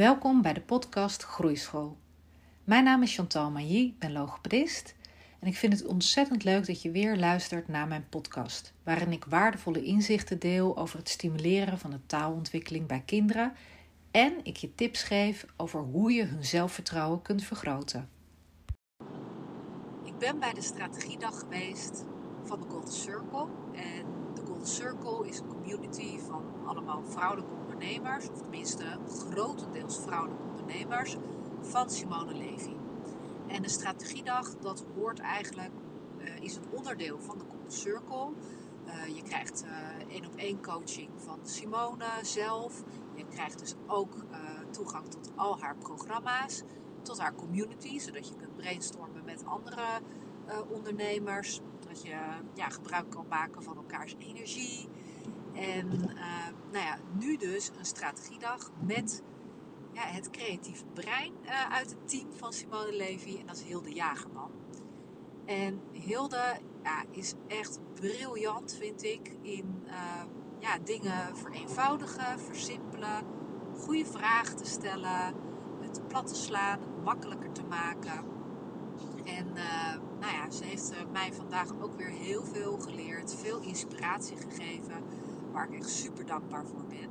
Welkom bij de podcast Groeischool. Mijn naam is Chantal Mailly, ik ben logopedist en ik vind het ontzettend leuk dat je weer luistert naar mijn podcast, waarin ik waardevolle inzichten deel over het stimuleren van de taalontwikkeling bij kinderen en ik je tips geef over hoe je hun zelfvertrouwen kunt vergroten. Ik ben bij de strategiedag geweest van de Golden Circle en Circle is een community van allemaal vrouwelijke ondernemers, of tenminste grotendeels vrouwelijke ondernemers, van Simone Levy. En de strategiedag, dat hoort eigenlijk, uh, is een onderdeel van de Circle. Uh, je krijgt uh, één op één coaching van Simone zelf. Je krijgt dus ook toegang tot al haar programma's, tot haar community, zodat je kunt brainstormen met andere ondernemers. Dat je ja, gebruik kan maken van elkaars energie. En nou ja, nu dus een strategiedag met ja, het creatief brein uh, uit het team van Simone Levy. En dat is Hilde Jagerman. En Hilde ja, is echt briljant, vind ik, in uh, ja, dingen vereenvoudigen, versimpelen, goede vragen te stellen, het plat te slaan, makkelijker te maken. En uh, nou ja, ze heeft mij vandaag ook weer heel veel geleerd, veel inspiratie gegeven, waar ik echt super dankbaar voor ben.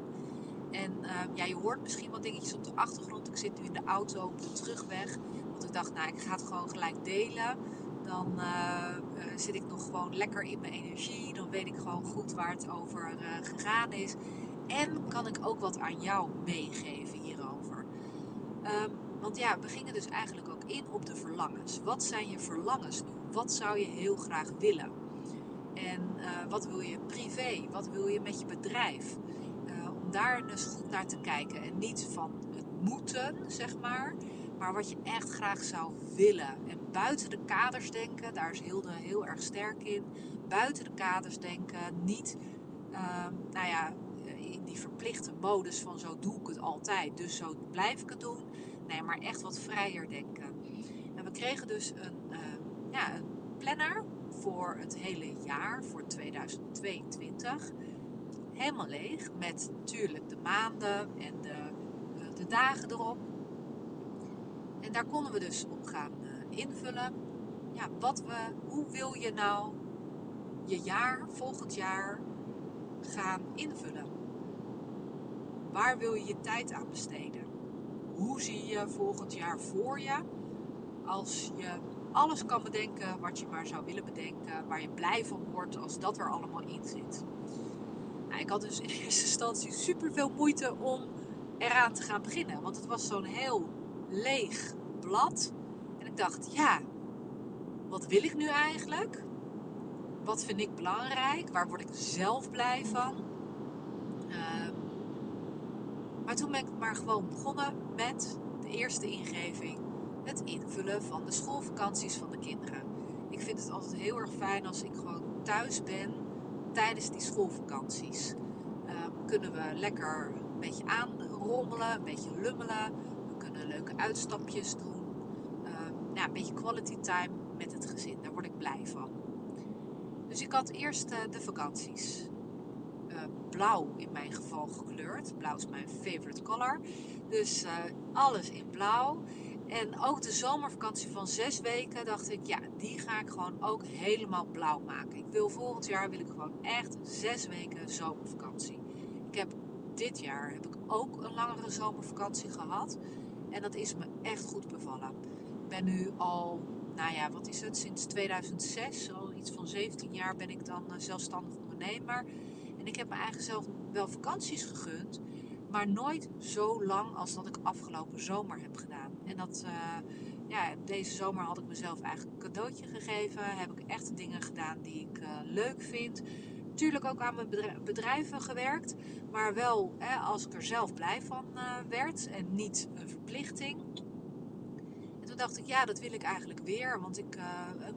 En uh, ja, je hoort misschien wat dingetjes op de achtergrond. Ik zit nu in de auto op de terugweg. Want ik dacht, nou, ik ga het gewoon gelijk delen. Dan uh, zit ik nog gewoon lekker in mijn energie. Dan weet ik gewoon goed waar het over gegaan is. En kan ik ook wat aan jou meegeven hierover. Um, want ja, we gingen dus eigenlijk ook in op de verlangens. Wat zijn je verlangens nu? Wat zou je heel graag willen? En wat wil je privé? Wat wil je met je bedrijf? daar dus goed naar te kijken. En niet van het moeten, zeg maar. Maar wat je echt graag zou willen. En buiten de kaders denken, daar is Hilde heel erg sterk in. Buiten de kaders denken. Niet, uh, nou ja, in die verplichte modus van zo doe ik het altijd. Dus zo blijf ik het doen. Nee, maar echt wat vrijer denken. En we kregen dus een, uh, ja, planner voor het hele jaar, voor 2022 helemaal leeg. Met natuurlijk de maanden en de, eh, de dagen erop. En daar konden we dus op gaan uh, invullen. Ja, wat we, hoe wil je nou je jaar, volgend jaar, gaan invullen? Waar wil je je tijd aan besteden? Hoe zie je volgend jaar voor je? Als je alles kan bedenken wat je maar zou willen bedenken, waar je blij van wordt als dat er allemaal in zit. Nou, ik had dus in eerste instantie super veel moeite om eraan te gaan beginnen. Want het was zo'n heel leeg blad. En ik dacht, ja, wat wil ik nu eigenlijk? Wat vind ik belangrijk? Waar word ik zelf blij van? Uh, maar toen ben ik maar gewoon begonnen met de eerste ingeving. Het invullen van de schoolvakanties van de kinderen. Ik vind het altijd heel erg fijn als ik gewoon thuis ben tijdens die schoolvakanties. Ehm, kunnen we lekker een beetje aanrommelen, een beetje lummelen. We kunnen leuke uitstapjes doen. Ehm, een beetje quality time met het gezin. Daar word ik blij van. Dus ik had eerst uh, de vakanties. Uh, blauw in mijn geval gekleurd. Blauw is mijn favorite color. Dus uh, alles in blauw. En ook de zomervakantie van zes weken dacht ik, ja, die ga ik gewoon ook helemaal blauw maken. Ik wil volgend jaar wil ik gewoon echt zes weken zomervakantie. Ik heb dit jaar heb ik ook een langere zomervakantie gehad. En dat is me echt goed bevallen. Ik ben nu al, nou ja, wat is het? Sinds 2006, al iets van 17 jaar ben ik dan eh, zelfstandig ondernemer. En ik heb me eigenlijk zelf wel vakanties gegund maar nooit zo lang als dat ik afgelopen zomer heb gedaan. En dat, uh, ja, deze zomer had ik mezelf eigenlijk een cadeautje gegeven. Heb ik echt dingen gedaan die ik uh, leuk vind. Tuurlijk ook aan mijn bedrijven gewerkt. Maar wel hè, als ik er zelf blij van uh, werd. En niet een verplichting. En toen dacht ik, ja, dat wil ik eigenlijk weer. Want ik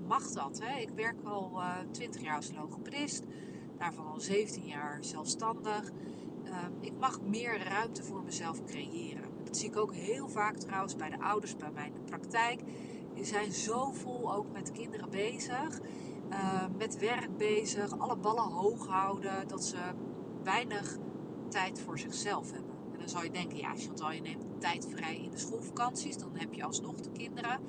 mag dat. Hè. Ik werk al 20 jaar als logopedist. Daarvan al 17 jaar zelfstandig. Ehm, ik mag meer ruimte voor mezelf creëren. Dat zie ik ook heel vaak trouwens bij de ouders bij mij in de praktijk. Die zijn zo vol ook met kinderen bezig, uh, met werk bezig, alle ballen hoog houden, dat ze weinig tijd voor zichzelf hebben. En dan zou je denken, ja Chantal, je neemt tijd vrij in de schoolvakanties. Dan heb je alsnog de kinderen.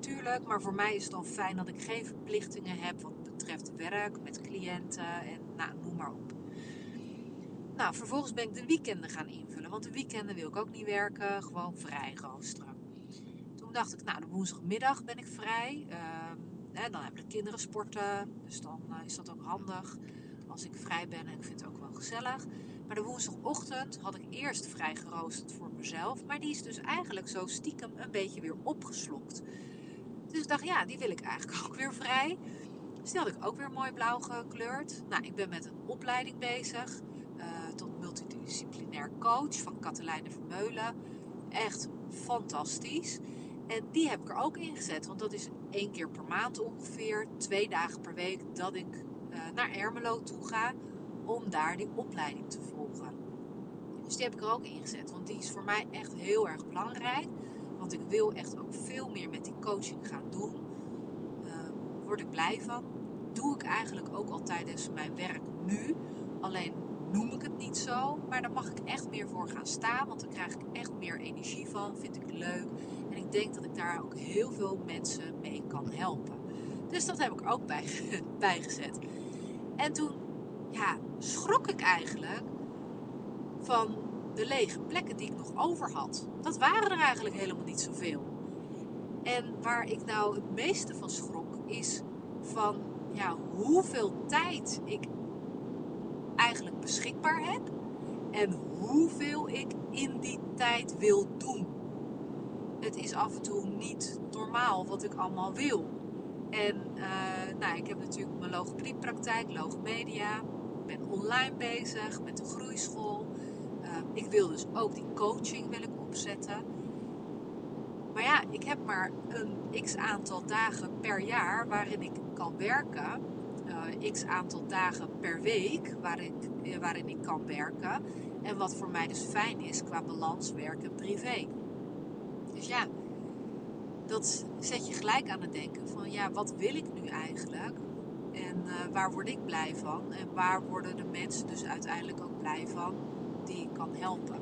Tuurlijk, maar voor mij is het dan fijn dat ik geen verplichtingen heb wat betreft werk met cliënten en nou, noem maar op. Nou, vervolgens ben ik de weekenden gaan invullen. Want de weekenden wil ik ook niet werken. Gewoon vrij roosteren. Toen dacht ik, nou, de woensdagmiddag ben ik vrij. Uh, dan hebben de kinderen sporten. Dus dan uh, is dat ook handig als ik vrij ben. En ik vind het ook wel gezellig. Maar de woensdagochtend had ik eerst vrij geroosterd voor mezelf. Maar die is dus eigenlijk zo stiekem een beetje weer opgeslokt. Dus ik dacht, ja, die wil ik eigenlijk ook weer vrij. Dus die had ik ook weer mooi blauw gekleurd. Nou, ik ben met een opleiding bezig. Uh, tot multidisciplinair coach van Katelijne Vermeulen. Echt fantastisch. En die heb ik er ook in gezet. Want dat is één keer per maand ongeveer. Twee dagen per week dat ik uh, naar Ermelo toe ga. Om daar die opleiding te volgen. Dus die heb ik er ook in gezet. Want die is voor mij echt heel erg belangrijk. Want ik wil echt ook veel meer met die coaching gaan doen. Uh, word ik blij van. Doe ik eigenlijk ook al tijdens mijn werk nu. Alleen noem ik het niet zo. Maar daar mag ik echt meer voor gaan staan. Want dan krijg ik echt meer energie van. Vind ik leuk. En ik denk dat ik daar ook heel veel mensen mee kan helpen. Dus dat heb ik ook bij, bijgezet. En toen ja, schrok ik eigenlijk van de lege plekken die ik nog over had. Dat waren er eigenlijk helemaal niet zoveel. En waar ik nou het meeste van schrok is van ja, hoeveel tijd ik eigenlijk beschikbaar heb en hoeveel ik in die tijd wil doen. Het is af en toe niet normaal wat ik allemaal wil. En uh, nou, ik heb natuurlijk mijn logopediepraktijk, logomedia. Ik ben online bezig met de groeischool. Uh, ik wil dus ook die coaching wil ik opzetten. Maar ja, ik heb maar een x aantal dagen per jaar waarin ik kan werken uh, x aantal dagen per week waarin, uh, waarin ik kan werken. En wat voor mij dus fijn is qua balans werk en privé. Dus ja, dat zet je gelijk aan het denken van ja, wat wil ik nu eigenlijk? En uh, waar word ik blij van? En waar worden de mensen dus uiteindelijk ook blij van die ik kan helpen?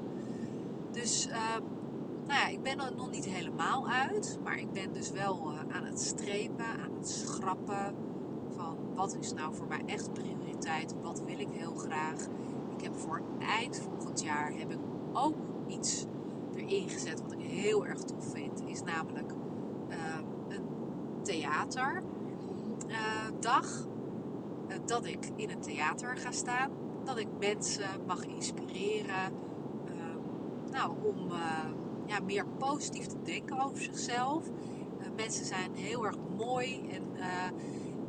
Dus nou ja, ik ben er nog niet helemaal uit, maar ik ben dus wel aan het strepen, aan het schrappen van wat is nou voor mij echt prioriteit, wat wil ik heel graag. Ik heb voor eind volgend jaar heb ik ook iets erin gezet wat ik heel erg tof vind, is namelijk uh, een theaterdag. Uh, dat ik in een theater ga staan, dat ik mensen mag inspireren uh, nou, om eh, ja, meer positief te denken over zichzelf. Uh, mensen zijn heel erg mooi en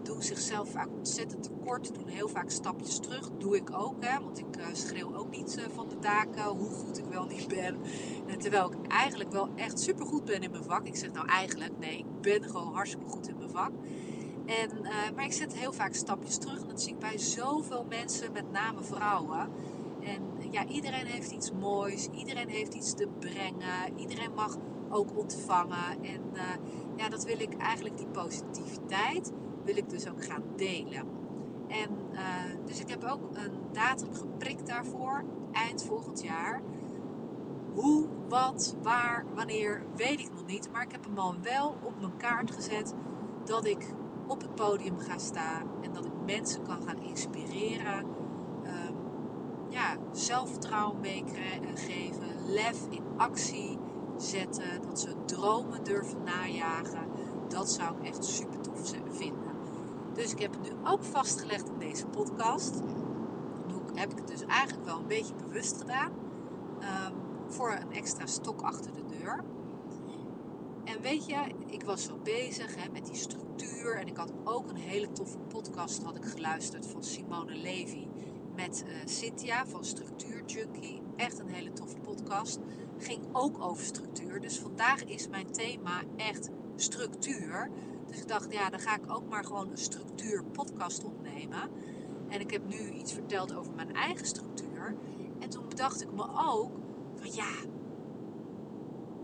doen zichzelf vaak ontzettend tekort, doen heel vaak stapjes terug. Doe ik ook, hè, want ik uh, schreeuw ook niet van de daken hoe goed ik wel niet ben. En terwijl ik eigenlijk wel echt super goed ben in mijn vak. Ik zeg nou eigenlijk, nee, ik ben gewoon hartstikke goed in mijn vak. En, maar ik zet heel vaak stapjes terug. En dat zie ik bij zoveel mensen, met name vrouwen. En ja, iedereen heeft iets moois. Iedereen heeft iets te brengen. Iedereen mag ook ontvangen. En ja, dat wil ik eigenlijk, die positiviteit wil ik dus ook gaan delen. En uh, dus ik heb ook een datum geprikt daarvoor, eind volgend jaar. Hoe, wat, waar, wanneer, weet ik nog niet. Maar ik heb hem al wel op mijn kaart gezet dat ik op het podium ga staan en dat ik mensen kan gaan inspireren. Ja, zelfvertrouwen meegeven, lef in actie zetten, dat ze dromen durven najagen. Dat zou ik echt super tof vinden. Dus ik heb het nu ook vastgelegd in deze podcast. Heb ik het dus eigenlijk wel een beetje bewust gedaan. Um, voor een extra stok achter de deur. En weet je, ik was zo bezig hè, met die structuur. En ik had ook een hele toffe podcast had ik geluisterd van Simone Levy. Met uh, Cynthia van Structuur Junkie. Echt een hele toffe podcast. Ging ook over structuur. Dus vandaag is mijn thema echt structuur. Dus ik dacht, ja, dan ga ik ook maar gewoon een structuur podcast opnemen. En ik heb nu iets verteld over mijn eigen structuur. En toen bedacht ik me ook van ja,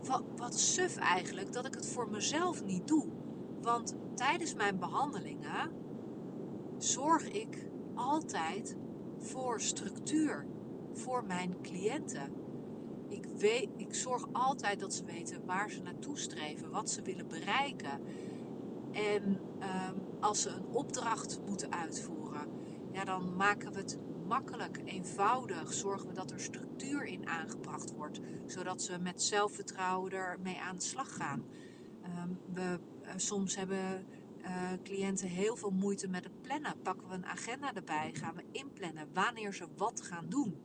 wat, wat suf eigenlijk dat ik het voor mezelf niet doe. Want tijdens mijn behandelingen zorg ik altijd voor structuur voor mijn cliënten. ik, weet, ik zorg altijd dat ze weten waar ze naartoe streven, wat ze willen bereiken. En ehm, als ze een opdracht moeten uitvoeren, ja, dan maken we het makkelijk, eenvoudig. Zorgen we dat er structuur in aangebracht wordt, zodat ze met zelfvertrouwen ermee aan de slag gaan. Ehm, we, uh, soms hebben uh, cliënten heel veel moeite met Pakken we een agenda erbij, gaan we inplannen wanneer ze wat gaan doen.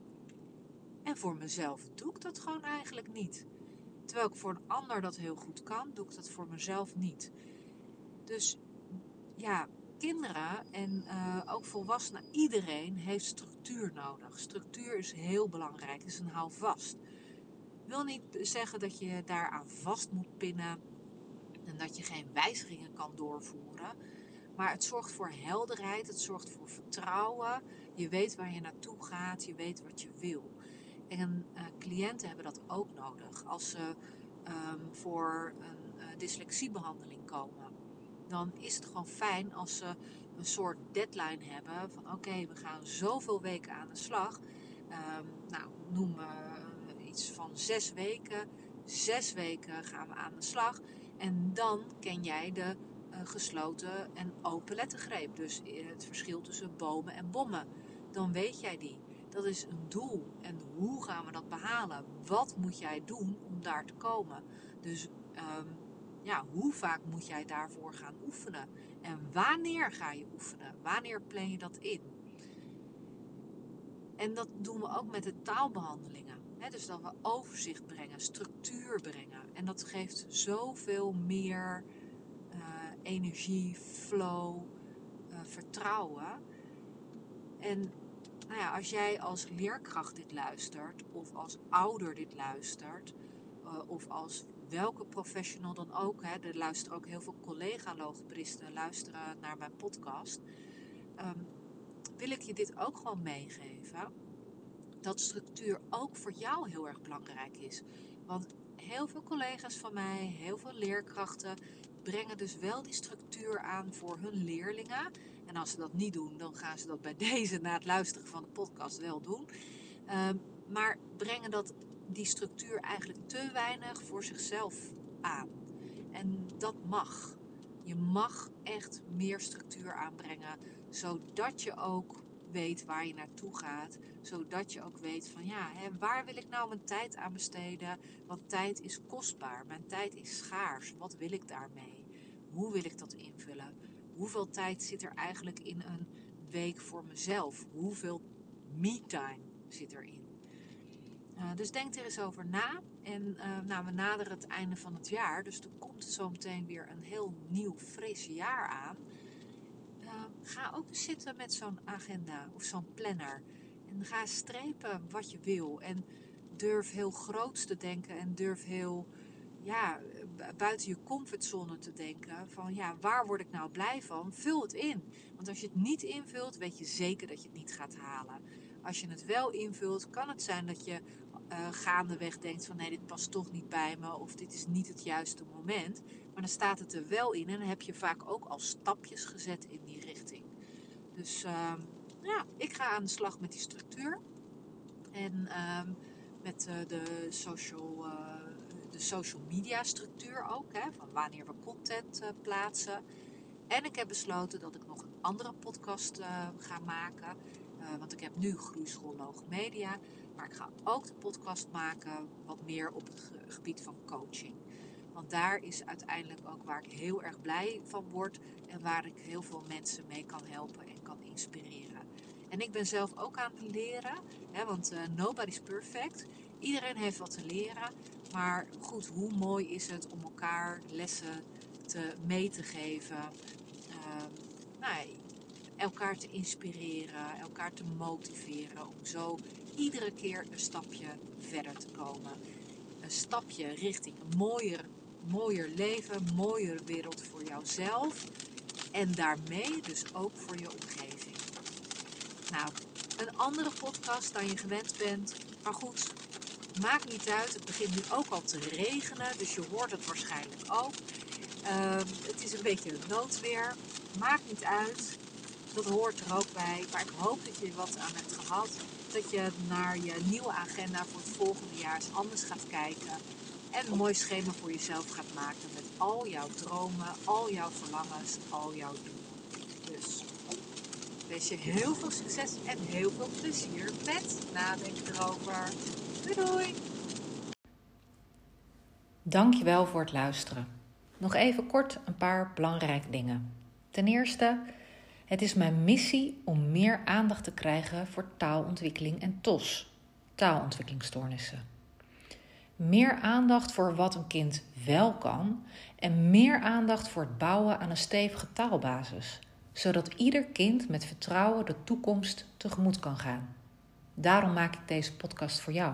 En voor mezelf doe ik dat gewoon eigenlijk niet. Terwijl ik voor een ander dat heel goed kan, doe ik dat voor mezelf niet. Dus ja, kinderen en uh, ook volwassenen, iedereen heeft structuur nodig. Structuur is heel belangrijk, is een houvast. Wil niet zeggen dat je daaraan vast moet pinnen en dat je geen wijzigingen kan doorvoeren. Maar het zorgt voor helderheid, het zorgt voor vertrouwen. Je weet waar je naartoe gaat, je weet wat je wil. En uh, cliënten hebben dat ook nodig. Als ze um, voor een uh, dyslexiebehandeling komen, dan is het gewoon fijn als ze een soort deadline hebben van oké, we gaan zoveel weken aan de slag. Um, nou, noem uh, iets van zes weken. Zes weken gaan we aan de slag. En dan ken jij de gesloten en open lettergreep. Dus het verschil tussen bomen en bommen. Dan weet jij die. Dat is een doel. En hoe gaan we dat behalen? Wat moet jij doen om daar te komen? Dus um, ja, hoe vaak moet jij daarvoor gaan oefenen? En wanneer ga je oefenen? Wanneer plan je dat in? En dat doen we ook met de taalbehandelingen. Dus dat we overzicht brengen, structuur brengen. En dat geeft zoveel meer energie, flow, uh, vertrouwen. En nou ja, als jij als leerkracht dit luistert, of als ouder dit luistert, uh, of als welke professional dan ook, hè, er luisteren ook heel veel collega-logopedisten luisteren naar mijn podcast, um, wil ik je dit ook gewoon meegeven. Dat structuur ook voor jou heel erg belangrijk is. Want heel veel collega's van mij, heel veel leerkrachten, brengen dus wel die structuur aan voor hun leerlingen. En als ze dat niet doen, dan gaan ze dat bij deze na het luisteren van de podcast wel doen. Um, maar brengen dat, die structuur eigenlijk te weinig voor zichzelf aan. En dat mag. Je mag echt meer structuur aanbrengen, zodat je ook weet waar je naartoe gaat. Zodat je ook weet van ja, hè, waar wil ik nou mijn tijd aan besteden? Want tijd is kostbaar, mijn tijd is schaars. Wat wil ik daarmee? Hoe wil ik dat invullen? Hoeveel tijd zit er eigenlijk in een week voor mezelf? Hoeveel me-time zit erin? Uh, dus denk er eens over na. En uh, nou, we naderen het einde van het jaar, dus er komt zo meteen weer een heel nieuw, fris jaar aan. Uh, ga ook zitten met zo'n agenda of zo'n planner. En ga strepen wat je wil. En durf heel groot te denken en durf heel ja, buiten je comfortzone te denken. Van ja, waar word ik nou blij van? Vul het in. Want als je het niet invult, weet je zeker dat je het niet gaat halen. Als je het wel invult, kan het zijn dat je uh, gaandeweg denkt van nee, dit past toch niet bij me of dit is niet het juiste moment. Maar dan staat het er wel in en dan heb je vaak ook al stapjes gezet in die richting. Dus uh, ja, ik ga aan de slag met die structuur. En uh, met uh, de, social, uh, de social media structuur ook. Hè, van wanneer we content uh, plaatsen. En ik heb besloten dat ik nog een andere podcast ga maken. want ik heb nu Groeischool Logomedia. Maar ik ga ook de podcast maken wat meer op het gebied van coaching. Want daar is uiteindelijk ook waar ik heel erg blij van word. En waar ik heel veel mensen mee kan helpen en kan inspireren. En ik ben zelf ook aan het leren. Hè, want nobody's perfect. Iedereen heeft wat te leren. Maar goed, hoe mooi is het om elkaar lessen te, mee te geven. Uh, nou, elkaar te inspireren, elkaar te motiveren. Om zo iedere keer een stapje verder te komen. Een stapje richting een mooier, mooier leven, mooier wereld voor jouzelf. En daarmee dus ook voor je omgeving. Nou, een andere podcast dan je gewend bent. Maar goed, maakt niet uit. Het begint nu ook al te regenen, dus je hoort het waarschijnlijk ook. Uh, het is een beetje noodweer. Maakt niet uit Dat hoort er ook bij. Maar ik hoop dat je wat aan hebt gehad. Dat je naar je nieuwe agenda voor het volgende jaar eens anders gaat kijken. En een mooi schema voor jezelf gaat maken met al jouw dromen, al jouw verlangens, al jouw doelen. Dus wens je heel veel succes en heel veel plezier met nadenken erover. Doei! Dankjewel voor het luisteren. Nog even kort een paar belangrijke dingen. Ten eerste, het is mijn missie om meer aandacht te krijgen voor taalontwikkeling en TOS, taalontwikkelingsstoornissen. Meer aandacht voor wat een kind wel kan en meer aandacht voor het bouwen aan een stevige taalbasis, zodat ieder kind met vertrouwen de toekomst tegemoet kan gaan. Daarom maak ik deze podcast voor jou.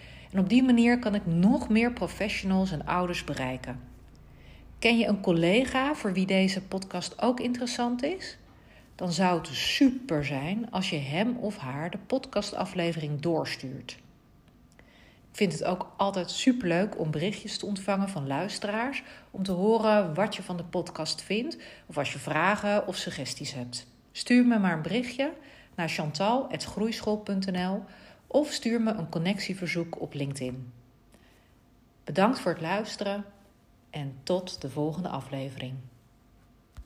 En op die manier kan ik nog meer professionals en ouders bereiken. Ken je een collega voor wie deze podcast ook interessant is? Dan zou het super zijn als je hem of haar de podcastaflevering doorstuurt. Ik vind het ook altijd superleuk om berichtjes te ontvangen van luisteraars. Om te horen wat je van de podcast vindt. Of als je vragen of suggesties hebt. Stuur me maar een berichtje naar chantal.groeischool.nl of stuur me een connectieverzoek op LinkedIn. Bedankt voor het luisteren en tot de volgende aflevering.